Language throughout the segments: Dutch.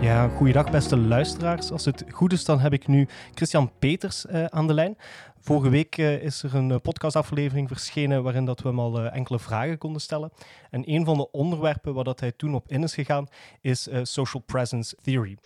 Ja, goeiedag beste luisteraars. Als het goed is, dan heb ik nu Christian Peters uh, aan de lijn. Vorige week uh, is er een uh, podcastaflevering verschenen waarin dat we hem al enkele vragen konden stellen. En een van de onderwerpen waar dat hij toen op in is gegaan, is social presence theory.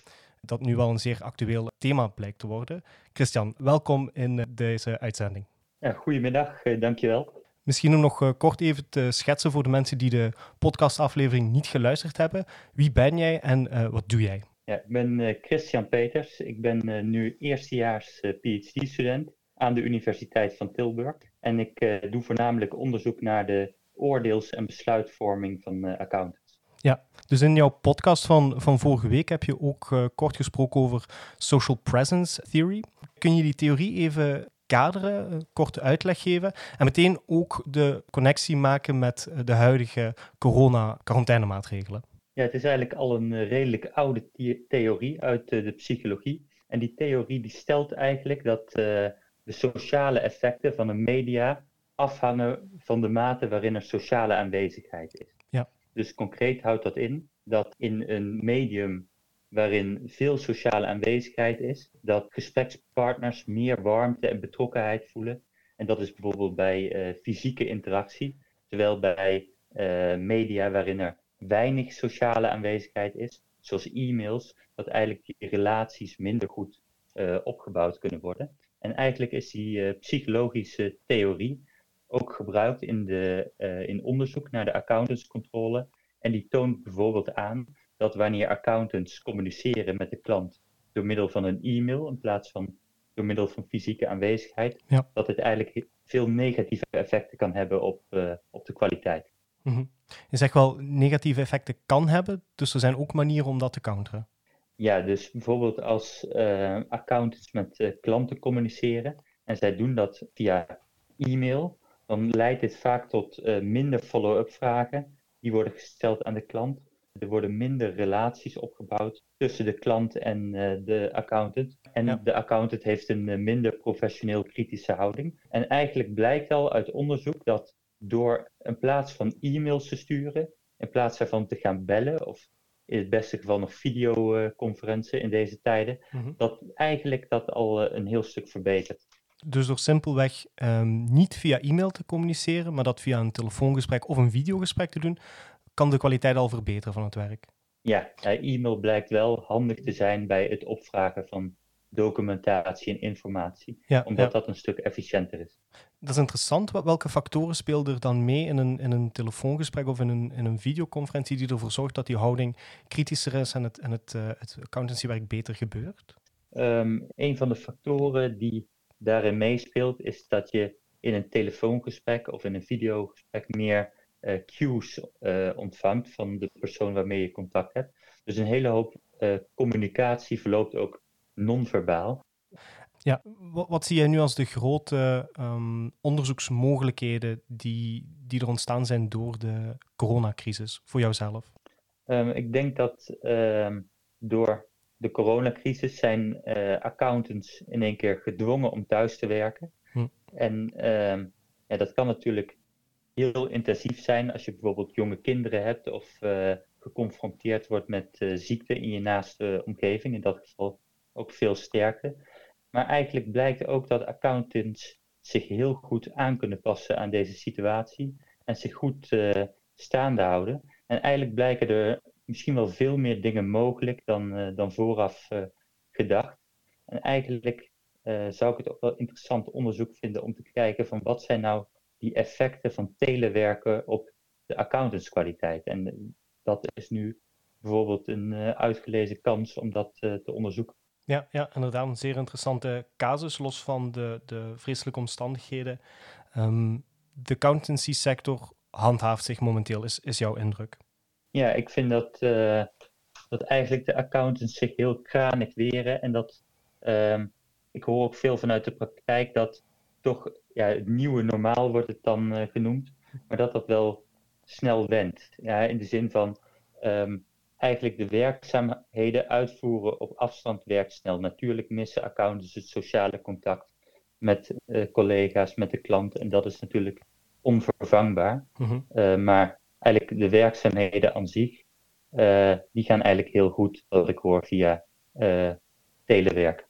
Dat nu wel een zeer actueel thema blijkt te worden. Christian, welkom in deze uitzending. Ja, goedemiddag, dankjewel. Misschien om nog kort even te schetsen voor de mensen die de podcastaflevering niet geluisterd hebben. Wie ben jij en wat doe jij? Ja, ik ben uh, Christian Peters. Ik ben nu eerstejaars PhD-student aan de Universiteit van Tilburg. En ik doe voornamelijk onderzoek naar de oordeels- en besluitvorming van accountants. Ja, dus in jouw podcast van, van vorige week heb je ook kort gesproken over social presence theory. Kun je die theorie even kaderen, een korte uitleg geven en meteen ook de connectie maken met de huidige corona-quarantainemaatsregelen? Ja, het is eigenlijk al een eh, redelijk oude theorie uit eh, de psychologie. En die theorie die stelt eigenlijk dat uh, de sociale effecten van een media afhangen van de mate waarin er sociale aanwezigheid is. Ja. Dus concreet houdt dat in dat in een medium waarin veel sociale aanwezigheid is, dat gesprekspartners meer warmte en betrokkenheid voelen. En dat is bijvoorbeeld bij uh, fysieke interactie, terwijl bij uh, media waarin er weinig sociale aanwezigheid is, zoals e-mails, dat eigenlijk die relaties minder goed uh, opgebouwd kunnen worden. En eigenlijk is die psychologische theorie ook gebruikt in, de, in onderzoek naar de accountantscontrole. En die toont bijvoorbeeld aan dat wanneer accountants communiceren met de klant door middel van een e-mail in plaats van door middel van fysieke aanwezigheid, ja. dat het eigenlijk veel negatieve effecten kan hebben op, op de kwaliteit. Mm Je zegt wel negatieve effecten kan hebben, dus er zijn ook manieren om dat te counteren. Ja, dus bijvoorbeeld als uh, accountants met uh, klanten communiceren en zij doen dat via e-mail, dan leidt dit vaak tot minder follow-up vragen die worden gesteld aan de klant. Er worden minder relaties opgebouwd tussen de klant en de accountant. En ja. de accountant heeft een minder professioneel kritische houding. En eigenlijk blijkt al uit onderzoek dat door in plaats van e-mails te sturen, in plaats daarvan te gaan bellen of in het beste geval nog videoconferenties in deze tijden, mhm. dat eigenlijk dat al eh, een heel stuk verbetert. Dus door simpelweg um, niet via e-mail te communiceren, maar dat via een telefoongesprek of een videogesprek te doen, kan de kwaliteit al verbeteren van het werk. Ja, e-mail blijkt wel handig te zijn bij het opvragen van documentatie en informatie, ja, omdat dat een stuk efficiënter is. Dat is interessant. Welke factoren spelen er dan mee in een, in een telefoongesprek of in een, in een videoconferentie die ervoor zorgt dat die houding kritischer is en het, en het, uh, het accountancywerk beter gebeurt? Um, een van de factoren die daarin meespeelt is dat je in een telefoongesprek of in een videogesprek meer cues uh, ontvangt van de persoon waarmee je contact hebt. Dus een hele hoop communicatie verloopt ook non-verbaal. Ja, wat, wat, zie jij nu als de grote um, onderzoeksmogelijkheden die, die er ontstaan zijn door de coronacrisis voor jouzelf? Um, ik denk dat um, door de coronacrisis zijn uh, accountants in één keer gedwongen om thuis te werken. Hm. En ja, dat kan natuurlijk heel intensief zijn als je bijvoorbeeld jonge kinderen hebt of uh, geconfronteerd wordt met uh, ziekte in je naaste omgeving. In dat geval ook veel sterker. Maar eigenlijk blijkt ook dat accountants zich heel goed aan kunnen passen aan deze situatie en zich goed uh, staande houden. En eigenlijk blijken er misschien wel veel meer dingen mogelijk dan, dan vooraf gedacht. En eigenlijk zou ik het ook wel interessant onderzoek vinden om te kijken van wat zijn nou die effecten van telewerken op de accountantskwaliteit. En dat is nu bijvoorbeeld een uitgelezen kans om dat te onderzoeken. Ja, ja, inderdaad. Een zeer interessante casus, los van de, de vreselijke omstandigheden. Um, de accountancy sector handhaaft zich momenteel, is, is jouw indruk? Ja, ik vind dat, uh, dat eigenlijk de accountants zich heel kranig weren. En dat um, ik hoor ook veel vanuit de praktijk dat toch ja, het nieuwe normaal wordt het dan uh, genoemd. Maar dat dat wel snel wendt. Ja, in de zin van um, eigenlijk de werkzaamheden uitvoeren op afstand werkt snel. Natuurlijk missen accountants het sociale contact met uh, collega's, met de klant. En dat is natuurlijk onvervangbaar. Mm -hmm. uh, maar eigenlijk de werkzaamheden aan zich die gaan eigenlijk heel goed, wat ik hoor, via telewerk.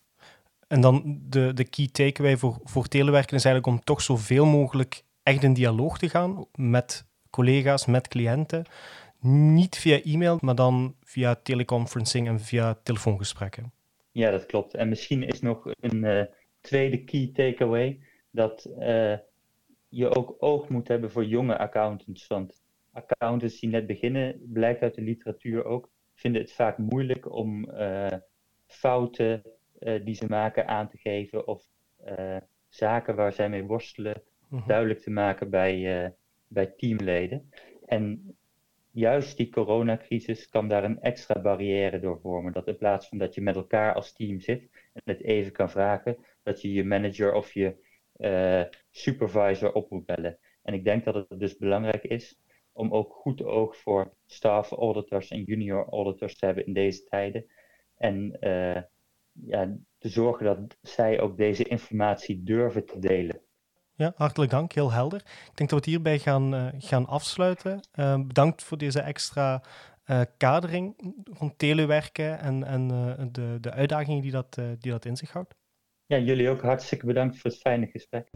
En dan de, de key takeaway voor, voor telewerken is eigenlijk om toch zoveel mogelijk echt in dialoog te gaan met collega's, met cliënten. Niet via e-mail, maar dan via teleconferencing en via telefoongesprekken. Ja, dat klopt. En misschien is nog een uh, tweede key takeaway dat uh, je ook oog moet hebben voor jonge accountants. Want accountants die net beginnen, blijkt uit de literatuur ook, vinden het vaak moeilijk om uh, fouten die ze maken aan te geven of zaken waar zij mee worstelen mhm. duidelijk te maken bij, bij teamleden. En juist die coronacrisis kan daar een extra barrière door vormen. Dat in plaats van dat je met elkaar als team zit en het even kan vragen, dat je je manager of je uh, supervisor op moet bellen. En ik denk dat het dus belangrijk is om ook goed oog voor staff auditors en junior auditors te hebben in deze tijden. En uh, ja, te zorgen dat zij ook deze informatie durven te delen. Ja, hartelijk dank. Heel helder. Ik denk dat we het hierbij gaan, uh, gaan afsluiten. Uh, bedankt voor deze extra uh, kadering rond telewerken en, en de, de uitdagingen die dat, die dat in zich houdt. Ja, jullie ook hartstikke bedankt voor het fijne gesprek.